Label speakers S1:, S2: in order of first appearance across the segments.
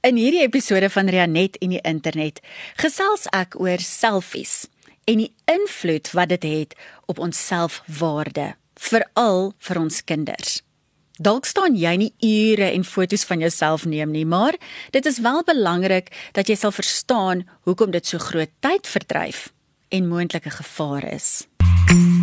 S1: In hierdie episode van Rianet en die internet gesels ek oor selfies en die invloed wat dit het op ons selfwaarde, veral vir ons kinders. Dalk staan jy nie ure en foto's van jouself neem nie, maar dit is wel belangrik dat jy sal verstaan hoekom dit so groot tyd verdryf en moontlike gevaar is. Hallo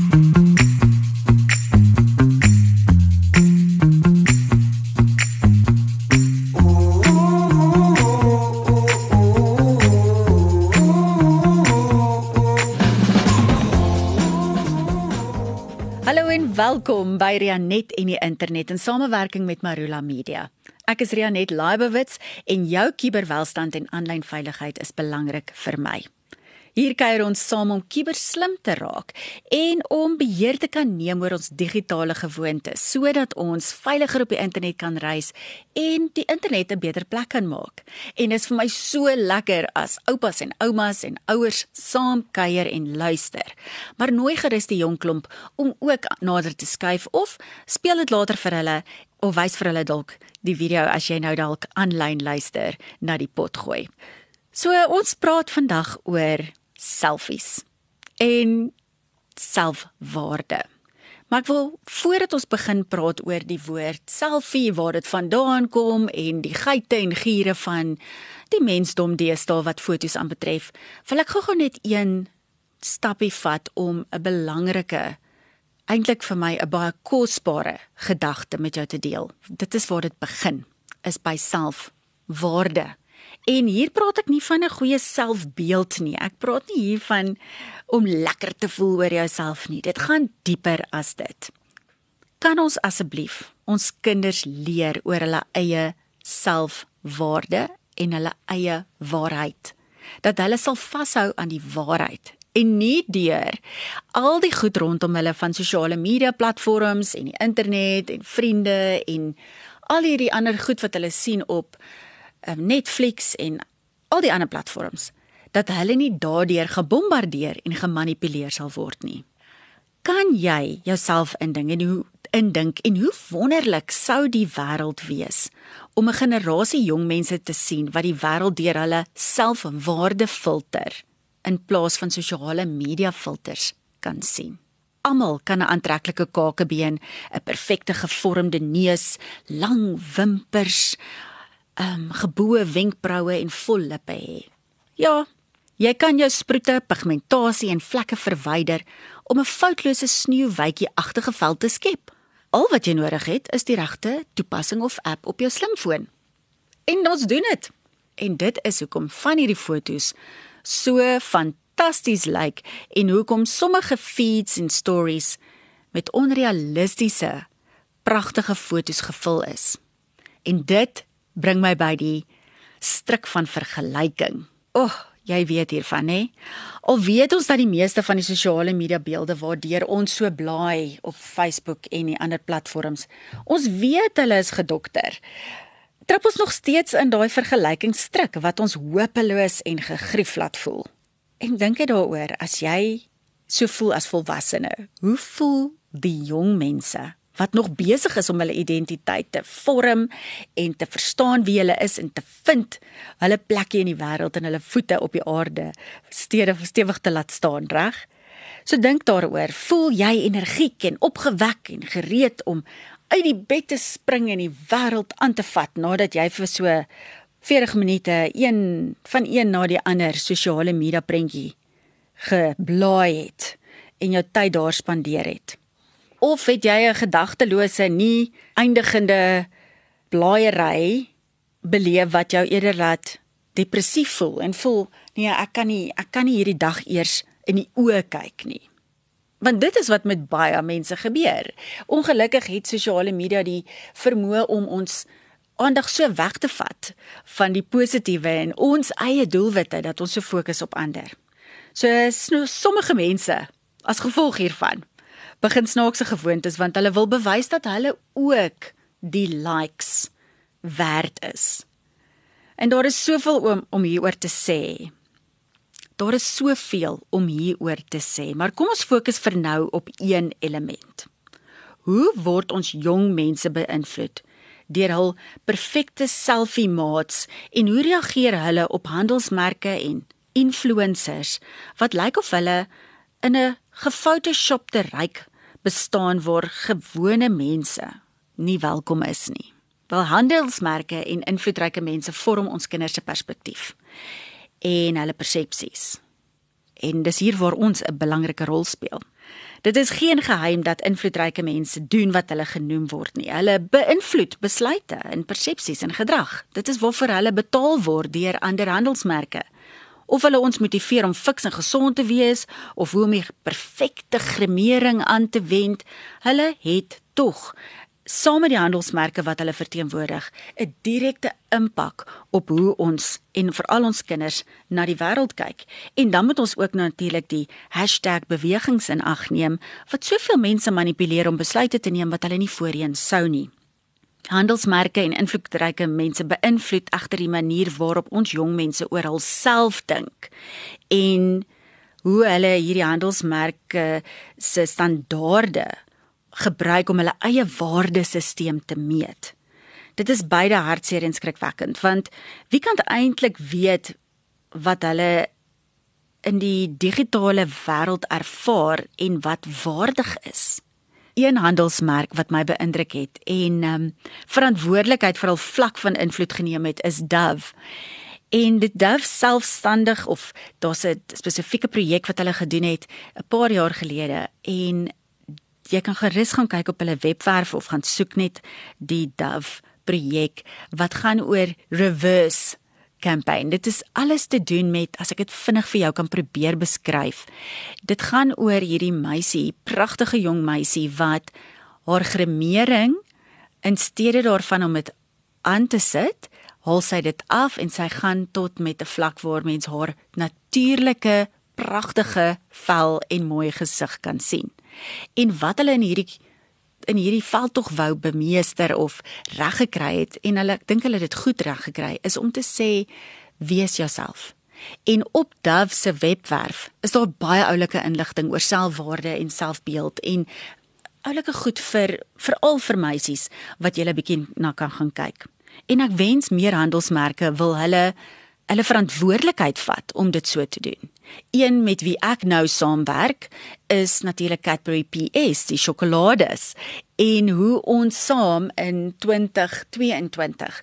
S1: welkom by Rianet en die internet in samewerking met Marula Media. Ek is Rianet Laibowitz en jou kuberwelstand en aanlyn veiligheid is belangrik vir my. Hier kuier ons saam om kiberslim te raak en om beheer te kan neem oor ons digitale gewoontes sodat ons veiliger op die internet kan reis en die internet 'n beter plek kan maak. En dit is vir my so lekker as oupas en oumas en ouers saam kuier en luister. Maar nooi gerus die jong klomp om ook nader te skuif of speel dit later vir hulle of wys vir hulle dalk die video as jy nou dalk aanlyn luister na die pot gooi. So ons praat vandag oor selfies en selfwaarde. Maar ek wil voordat ons begin praat oor die woord selfie, waar dit vandaan kom en die geite en giere van die mensdom deesdae wat fotos aanbetref, wil ek gou-gou net een stappie vat om 'n belangrike eintlik vir my 'n baie kosbare gedagte met jou te deel. Dit is waar dit begin, is by selfwaarde. En hier praat ek nie van 'n goeie selfbeeld nie. Ek praat nie hier van om lekker te voel oor jouself nie. Dit gaan dieper as dit. Kan ons asseblief ons kinders leer oor hulle eie selfwaarde en hulle eie waarheid? Dat hulle sal vashou aan die waarheid en nie deur al die goed rondom hulle van sosiale media platforms en die internet en vriende en al hierdie ander goed wat hulle sien op Netflix en al die ander platforms dat hulle nie daardeur gebombardeer en gemanipuleer sal word nie. Kan jy jouself indink en hoe indink en hoe wonderlik sou die wêreld wees om 'n generasie jong mense te sien wat die wêreld deur hulle selfwaarde filter in plaas van sosiale media filters kan sien. Almal kan 'n aantreklike kakebeen, 'n perfekte gevormde neus, lang wimpers, um geboue wenkbroue en vol lippe hê. Ja, jy kan jou sproete, pigmentasie en vlekke verwyder om 'n foutlose sneeuwwytjie-agtige vel te skep. Al wat jy nodig het, is die regte toepassing of app op jou slimfoon. En ons doen dit. En dit is hoekom van hierdie fotos so fantasties lyk en hoekom sommige feeds en stories met onrealistiese pragtige fotos gevul is. En dit bring my by die stryk van vergelyking. O, oh, jy weet hiervan hè. Al weet ons dat die meeste van die sosiale media beelde waardeur ons so blaai op Facebook en die ander platforms, ons weet hulle is gedokter. Trap ons nog steeds in daai vergelykingsstryk wat ons hopeloos en gegrief laat voel. En dink jy daaroor as jy so voel as volwassene, hoe voel die jong mense wat nog besig is om hulle identiteit te vorm en te verstaan wie hulle is en te vind hulle plekkie in die wêreld en hulle voete op die aarde stewig stewig te laat staan, reg? So dink daaroor, voel jy energiek en opgewek en gereed om uit die bed te spring en die wêreld aan te vat nadat jy vir so 40 minute een van een na die ander sosiale media prentjie geblaai het en jou tyd daar spandeer het. Of het jy 'n gedagtelose, nie eindigende blaaiery beleef wat jou eerder laat depressief voel en voel nee, ek kan nie ek kan nie hierdie dag eers in die oë kyk nie. Want dit is wat met baie mense gebeur. Ongelukkig het sosiale media die vermoë om ons aandag so weg te vat van die positiewe en ons eie doelwitte dat ons so fokus op ander. So sommige mense as gevolg hiervan begin snaakse gewoontes want hulle wil bewys dat hulle ook die likes werd is. En daar is soveel om om hieroor te sê. Daar is soveel om hieroor te sê, maar kom ons fokus vir nou op een element. Hoe word ons jong mense beïnvloed deur hul perfekte selfie maats en hoe reageer hulle op handelsmerke en influencers wat lyk of hulle in 'n gefotoshopte ryk bestaan waar gewone mense nie welkom is nie. Wel handelsmerke en invloedryke mense vorm ons kinders se perspektief en hulle persepsies. En dis hier waar ons 'n belangrike rol speel. Dit is geen geheim dat invloedryke mense doen wat hulle genoem word nie. Hulle beïnvloed besluite en persepsies en gedrag. Dit is waarvoor hulle betaal word deur ander handelsmerke. Of hulle ons motiveer om fiks en gesond te wees of hoe om die perfekte gremering aan te wend, hulle het tog saam met die handelsmerke wat hulle verteenwoordig, 'n direkte impak op hoe ons en veral ons kinders na die wêreld kyk. En dan moet ons ook natuurlik die #bewegings in ag neem wat soveel mense manipuleer om besluite te neem wat hulle nie voorheen sou nie. Handelsmerke en invloedryke mense beïnvloed egter die manier waarop ons jong mense oor hulself dink en hoe hulle hierdie handelsmerke se standaarde gebruik om hulle eie waardesisteem te meet. Dit is beide hartseer en skrikwekkend want wie kan eintlik weet wat hulle in die digitale wêreld ervaar en wat waardig is? Een handelsmerk wat my beïndruk het en ehm um, verantwoordelikheid vir al vlak van invloed geneem het is Dove. En dit Dove selfstandig of daar's 'n spesifieke projek wat hulle gedoen het 'n paar jaar gelede en jy kan gerus gaan kyk op hulle webwerf of gaan soek net die Dove projek wat gaan oor reverse campaign. Dit is alles te doen met as ek dit vinnig vir jou kan probeer beskryf. Dit gaan oor hierdie meisie, pragtige jong meisie wat haar gremering in steede daarvan om dit aan te sit, haal sy dit af en sy gaan tot met 'n vlak waar mens haar natuurlike pragtige vel en mooi gesig kan sien en wat hulle in hierdie in hierdie veld tog wou bemeester of reg gekry het en hulle dink hulle het dit goed reg gekry is om te sê wees jouself. En op Dove se webwerf is daar baie oulike inligting oor selfwaarde en selfbeeld en oulike goed vir veral vir meisies wat jy 'n bietjie na kan gaan kyk. En ek wens meer handelsmerke wil hulle hulle verantwoordelikheid vat om dit so te doen. Een met wie ek nou saamwerk is natuurlik Cadbury PS, die sjokolades en hoe ons saam in 2022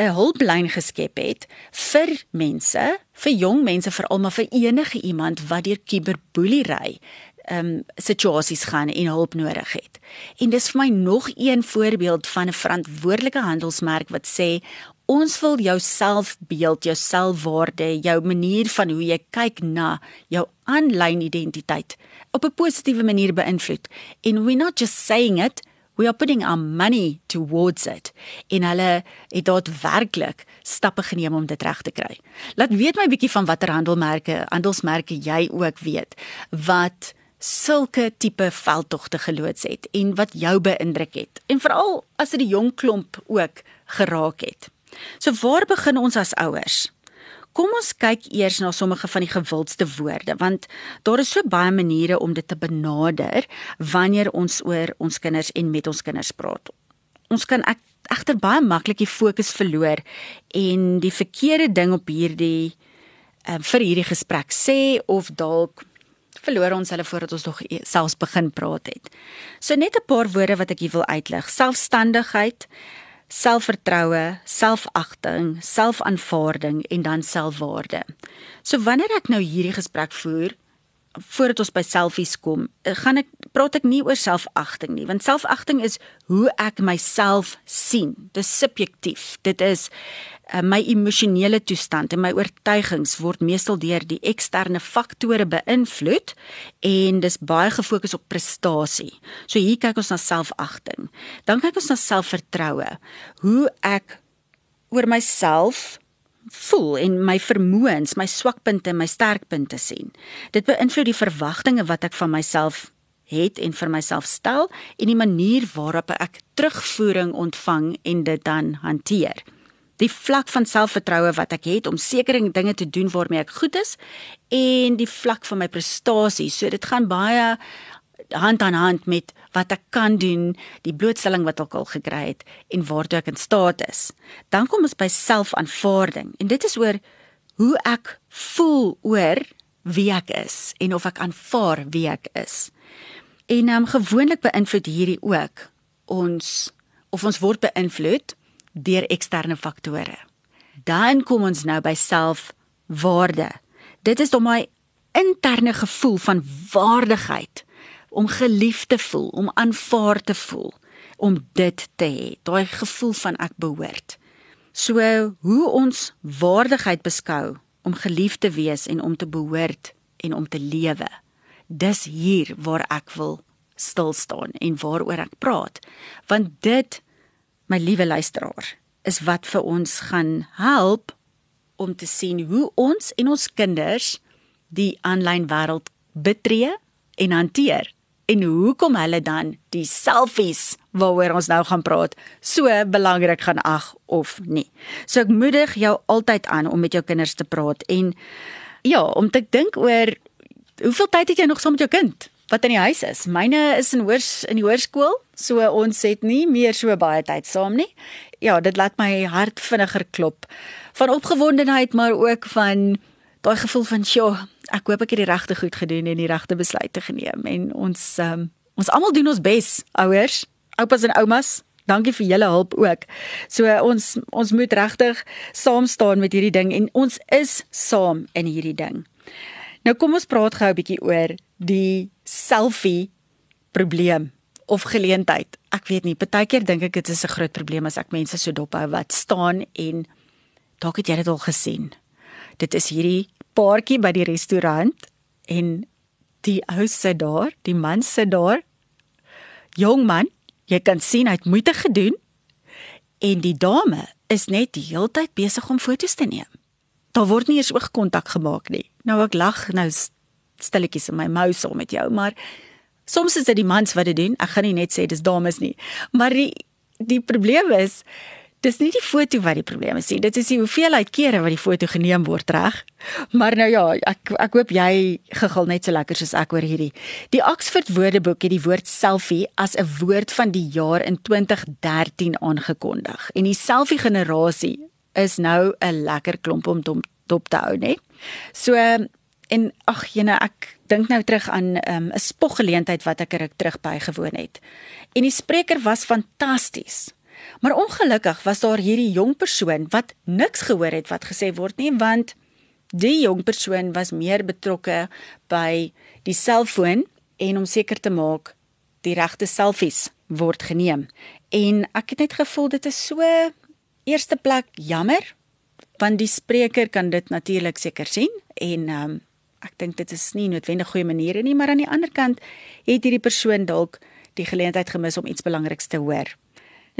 S1: 'n hulplyn geskep het vir mense, vir jong mense veral maar vir enige iemand wat deur kuberboelery ehm um, situasies gaan en hulp nodig het. En dis vir my nog een voorbeeld van 'n verantwoordelike handelsmerk wat sê Ons wil jou selfbeeld, jou selfwaarde, jou manier van hoe jy kyk na jou aanlyn identiteit op 'n positiewe manier beïnvloed. And we're not just saying it, we are putting our money towards it. En hulle het daadwerklik stappe geneem om dit reg te kry. Laat weet my bietjie van watter handelmerke, handelsmerke jy ook weet wat sulke tipe veldtogte geloods het en wat jou beïndruk het. En veral as dit die jong klomp ook geraak het. So waar begin ons as ouers? Kom ons kyk eers na sommige van die gewildste woorde want daar is so baie maniere om dit te benader wanneer ons oor ons kinders en met ons kinders praat. Ons kan egter baie maklik die fokus verloor en die verkeerde ding op hierdie uh, vir hierdie gesprek sê of dalk verloor ons hulle voordat ons nog e-, selfs begin praat het. So net 'n paar woorde wat ek hier wil uitlig. Selfstandigheid, selfvertroue, selfagting, selfaanvaarding en dan selfwaarde. So wanneer ek nou hierdie gesprek voer, voordat ons by selfies kom, eh, gaan ek praat ek nie oor selfagting nie, want selfagting is hoe ek myself sien. Dis subjektief. Dit is uh, my emosionele toestand en my oortuigings word meestal deur die eksterne faktore beïnvloed en dis baie gefokus op prestasie. So hier kyk ons na selfagting. Dan kyk ons na selfvertroue. Hoe ek oor myself voel en my vermoëns, my swakpunte en my sterkpunte sien. Dit beïnvloed die verwagtinge wat ek van myself het en vir myself stel en die manier waarop ek terugvoering ontvang en dit dan hanteer. Die vlak van selfvertroue wat ek het om sekere dinge te doen waarmee ek goed is en die vlak van my prestasie. So dit gaan baie hand aan hand met wat ek kan doen, die blootstelling wat ek al gekry het en waartoe ek in staat is. Dan kom ons by selfaanvaarding en dit is oor hoe ek voel oor wie ek is en of ek aanvaar wie ek is. En um, gewoonlik beïnvloed hierdie ook ons of ons word beïnvloed deur eksterne faktore. Dan kom ons nou by selfwaarde. Dit is dan my interne gevoel van waardigheid om geliefd te voel, om aanvaar te voel, om dit te hê, daai gevoel van ek behoort. So hoe ons waardigheid beskou om geliefd te wees en om te behoort en om te lewe. Dis hier waar ek wil stil staan en waaroor ek praat. Want dit my liewe luisteraar is wat vir ons gaan help om te sien hoe ons en ons kinders die aanlyn wêreld betree en hanteer en hoekom hulle dan die selfies waaroor ons nou gaan praat so belangrik gaan ag of nie. So ek moedig jou altyd aan om met jou kinders te praat en ja, om te dink oor hoeveel tyd het jy nog saam met jou kind wat in die huis is. Myne is in hoors in die hoërskool, so ons het nie meer so baie tyd saam nie. Ja, dit laat my hart vinniger klop van opgewondenheid maar ook van daai gevoel van, "Sjoe, ek hoop ek het die regte goed gedoen en die regte besluite geneem." En ons um, ons almal doen ons bes, ouers, oupas en oumas. Dankie vir julle hulp ook. So ons ons moet regtig saam staan met hierdie ding en ons is saam in hierdie ding. Nou kom ons praat gou 'n bietjie oor die selfie probleem of geleentheid. Ek weet nie, partykeer dink ek dit is 'n groot probleem as ek mense so dophou wat staan en dalk het jy dit al gesien dit is hierdie paartjie by die restaurant en die ou sit daar, die man sit daar. Jong man, jy kan sien hy het moeite gedoen en die dame is net die hele tyd besig om foto's te neem. Daar word nie eens oogkontak gemaak nie. Nou ek lag nou stilletjies in my mou saam met jou, maar soms is dit die mans wat dit doen. Ek gaan nie net sê dis dames nie. Maar die die probleem is Dis nie die foto wat die probleem is nie. Dit is die hoeveelheid kere wat die foto geneem word reg. Maar nou ja, ek ek hoop jy gegil net so lekker soos ek oor hierdie. Die Oxford Woordeboek het die woord selfie as 'n woord van die jaar in 2013 aangekondig. En die selfie generasie is nou 'n lekker klomp om dop te hou, né? So en ag jene ek dink nou terug aan ehm, 'n um, spoggeleentheid wat ek ruk terug bygewoon het. En die spreker was fantasties. Maar ongelukkig was daar hierdie jong persoon wat niks gehoor het wat gesê word nie want die jong persoon was meer betrokke by die selfoon en om seker te maak die regte selfies word geneem. En ek het net gevoel dit is so eerste plek jammer want die spreker kan dit natuurlik seker sien en um, ek dink dit is nie noodwendig goeie maniere nie maar aan die ander kant het hierdie persoon dalk die geleentheid gemis om iets belangriks te hoor.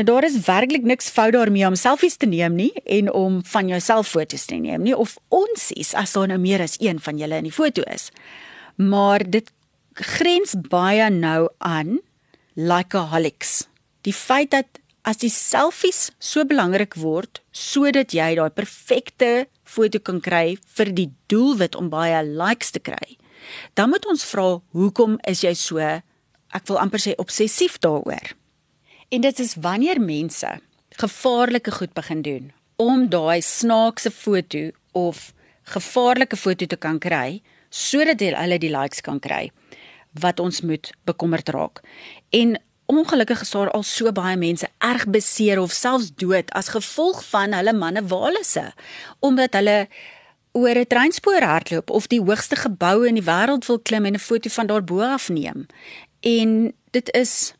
S1: Nou daar is werklik niks fout daarmee om selfies te neem nie en om van jouself foto's te neem nie of ons is as daar nou meer as een van julle in die foto is. Maar dit grens baie nou aan likeaholics. Die feit dat as die selfies so belangrik word sodat jy daai perfekte foto kan kry vir die doelwit om baie likes te kry. Dan moet ons vra hoekom is jy so ek wil amper sê obsessief daaroor? En dit is wanneer mense gevaarlike goed begin doen om daai snaakse foto of gevaarlike foto te kan kry sodat hulle die likes kan kry wat ons moet bekommerd raak. En ongelukkig is daar al so baie mense erg beseer of selfs dood as gevolg van hulle manne walisse omdat hulle oor 'n treinspoor hardloop of die hoogste gebou in die wêreld wil klim en 'n foto van daarbo afneem. En dit is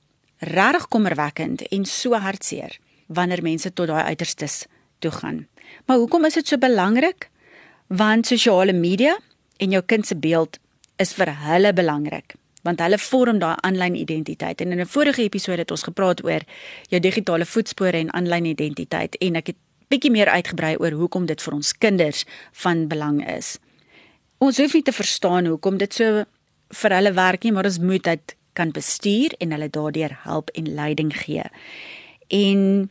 S1: regtig kommerwekkend en so hartseer wanneer mense tot daai uiterstes toe gaan. Maar hoekom is dit so belangrik? Want sosiale media en jou kind se beeld is vir hulle belangrik want hulle vorm daai aanlyn identiteit en in 'n vorige episode het ons gepraat oor jou digitale voetspore en aanlyn identiteit en ek het bietjie meer uitgebrei oor hoekom dit vir ons kinders van belang is. Ons hoef nie te verstaan hoekom dit so vir hulle werk nie, maar ons moet dit kan bestuur en hulle daardeur help en leiding gee. En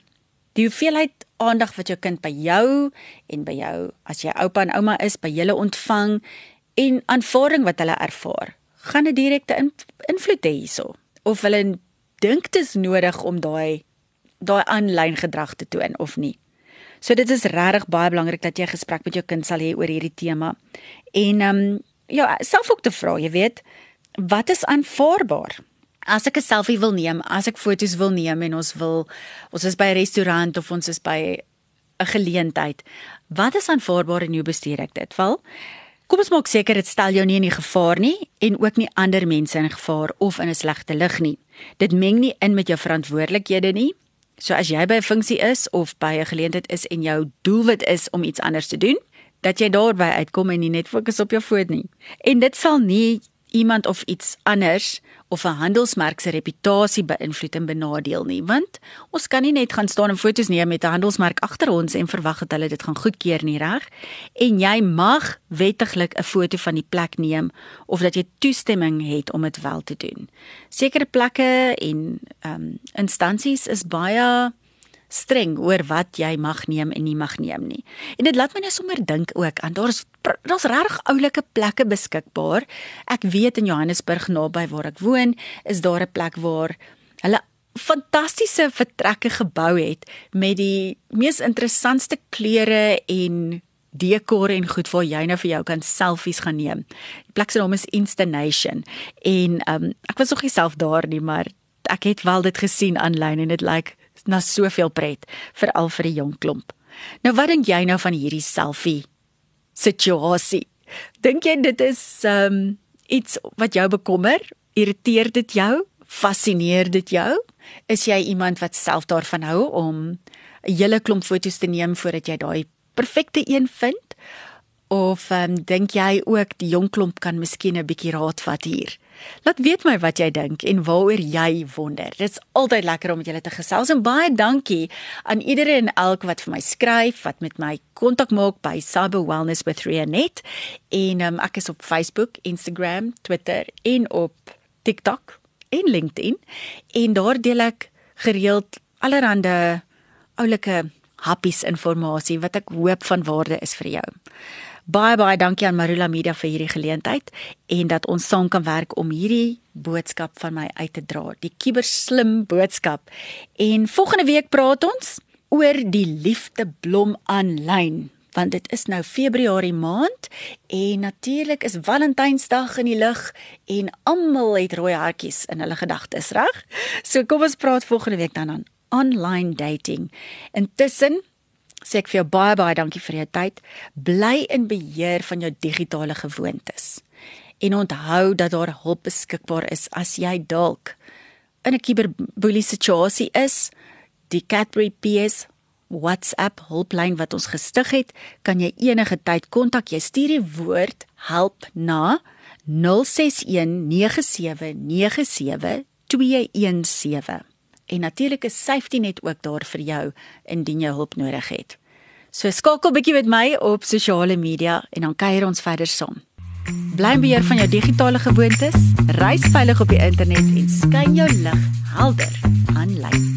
S1: die hoeveelheid aandag wat jou kind by jou en by jou as jy oupa en ouma is, by julle ontvang en aanvaarding wat hulle ervaar, gaan 'n direkte in, invloed hê hierso of hulle dink dit is nodig om daai daai aanlyn gedrag te toon of nie. So dit is regtig baie belangrik dat jy 'n gesprek met jou kind sal hê oor hierdie tema. En ehm um, ja, self ook te vra, jy weet, wat is aanvaarbaar? As ek 'n selfie wil neem, as ek foto's wil neem en ons wil ons is by 'n restaurant of ons is by 'n geleentheid, wat is aanvaarbaar en hoe bestuur ek dit? Wel, kom ons maak seker dit stel jou nie in gevaar nie en ook nie ander mense in gevaar of in 'n slegte lig nie. Dit meng nie in met jou verantwoordelikhede nie. So as jy by 'n funksie is of by 'n geleentheid is en jou doelwit is om iets anders te doen, dat jy daarby uitkom en nie net fokus op jou foon nie. En dit sal nie iemand of iets anders of 'n handelsmerk se reputasie beïnvloed en benadeel nie, want ons kan nie net gaan staan en foto's neem met 'n handelsmerk agter ons en verwag dat hulle dit gaan goedkeur nie, reg? En jy mag wettiglik 'n foto van die plek neem of dat jy toestemming het om dit wel te doen. Sekere plekke en ehm um, instansies is baie streng oor wat jy mag neem en nie mag neem nie. En dit laat my nou sommer dink ook aan daar's daar's regtig oulike plekke beskikbaar. Ek weet in Johannesburg naby waar ek woon, is daar 'n plek waar hulle fantastiese vertrekke gebou het met die mees interessantste kleure en dekor en goed waar jy nou vir jou kan selfies gaan neem. Die plek se naam is Instination en um, ek was nog nie self daar nie, maar ek het wel dit gesien aanlyn en dit lyk like na soveel pret veral vir 'n jong klomp. Nou wat dink jy nou van hierdie selfie situasie? Dink jy dit is um iets wat jou bekommer? Irriteer dit jou? Fascineer dit jou? Is jy iemand wat self daarvan hou om 'n hele klomp foto's te neem voordat jy daai perfekte een vind? Of um, dink jy ook die jong klomp kan miskien 'n bietjie raad vat hier? Laat weet my wat jy dink en waaroor jy wonder. Dit's altyd lekker om met julle te gesels en baie dankie aan iedere en elk wat vir my skryf, wat met my kontak maak by Cyber Wellness with Rianet en um, ek is op Facebook, Instagram, Twitter en op TikTok en LinkedIn en daar deel ek gereeld allerhande oulike happies inligting wat ek hoop van waarde is vir jou. Baie baie dankie aan Marula Media vir hierdie geleentheid en dat ons saam kan werk om hierdie boodskap van my uit te dra, die kiberslim boodskap. En volgende week praat ons oor die liefdeblom aanlyn want dit is nou Februarie maand en natuurlik is Valentynsdag in die lug en almal het rooi hartjies in hulle gedagtes, reg? So kom ons praat volgende week dan aan online dating. Intussen sê ek vir jou baie baie dankie vir jou tyd. Bly in beheer van jou digitale gewoontes. En onthou dat daar hulp beskikbaar is as jy dalk in 'n kiberboelie situasie is. Die Cadbury PS WhatsApp hulplyn wat ons gestig het, kan jy enige tyd kontak. Jy stuur die woord help na 0619799717 en natuurlik is safety net ook daar vir jou indien jy hulp nodig het. So skakel bietjie met my op sosiale media en dan kuier ons verder saam. Bly beheer van jou digitale gewoontes, reis veilig op die internet en skyn jou lig helder.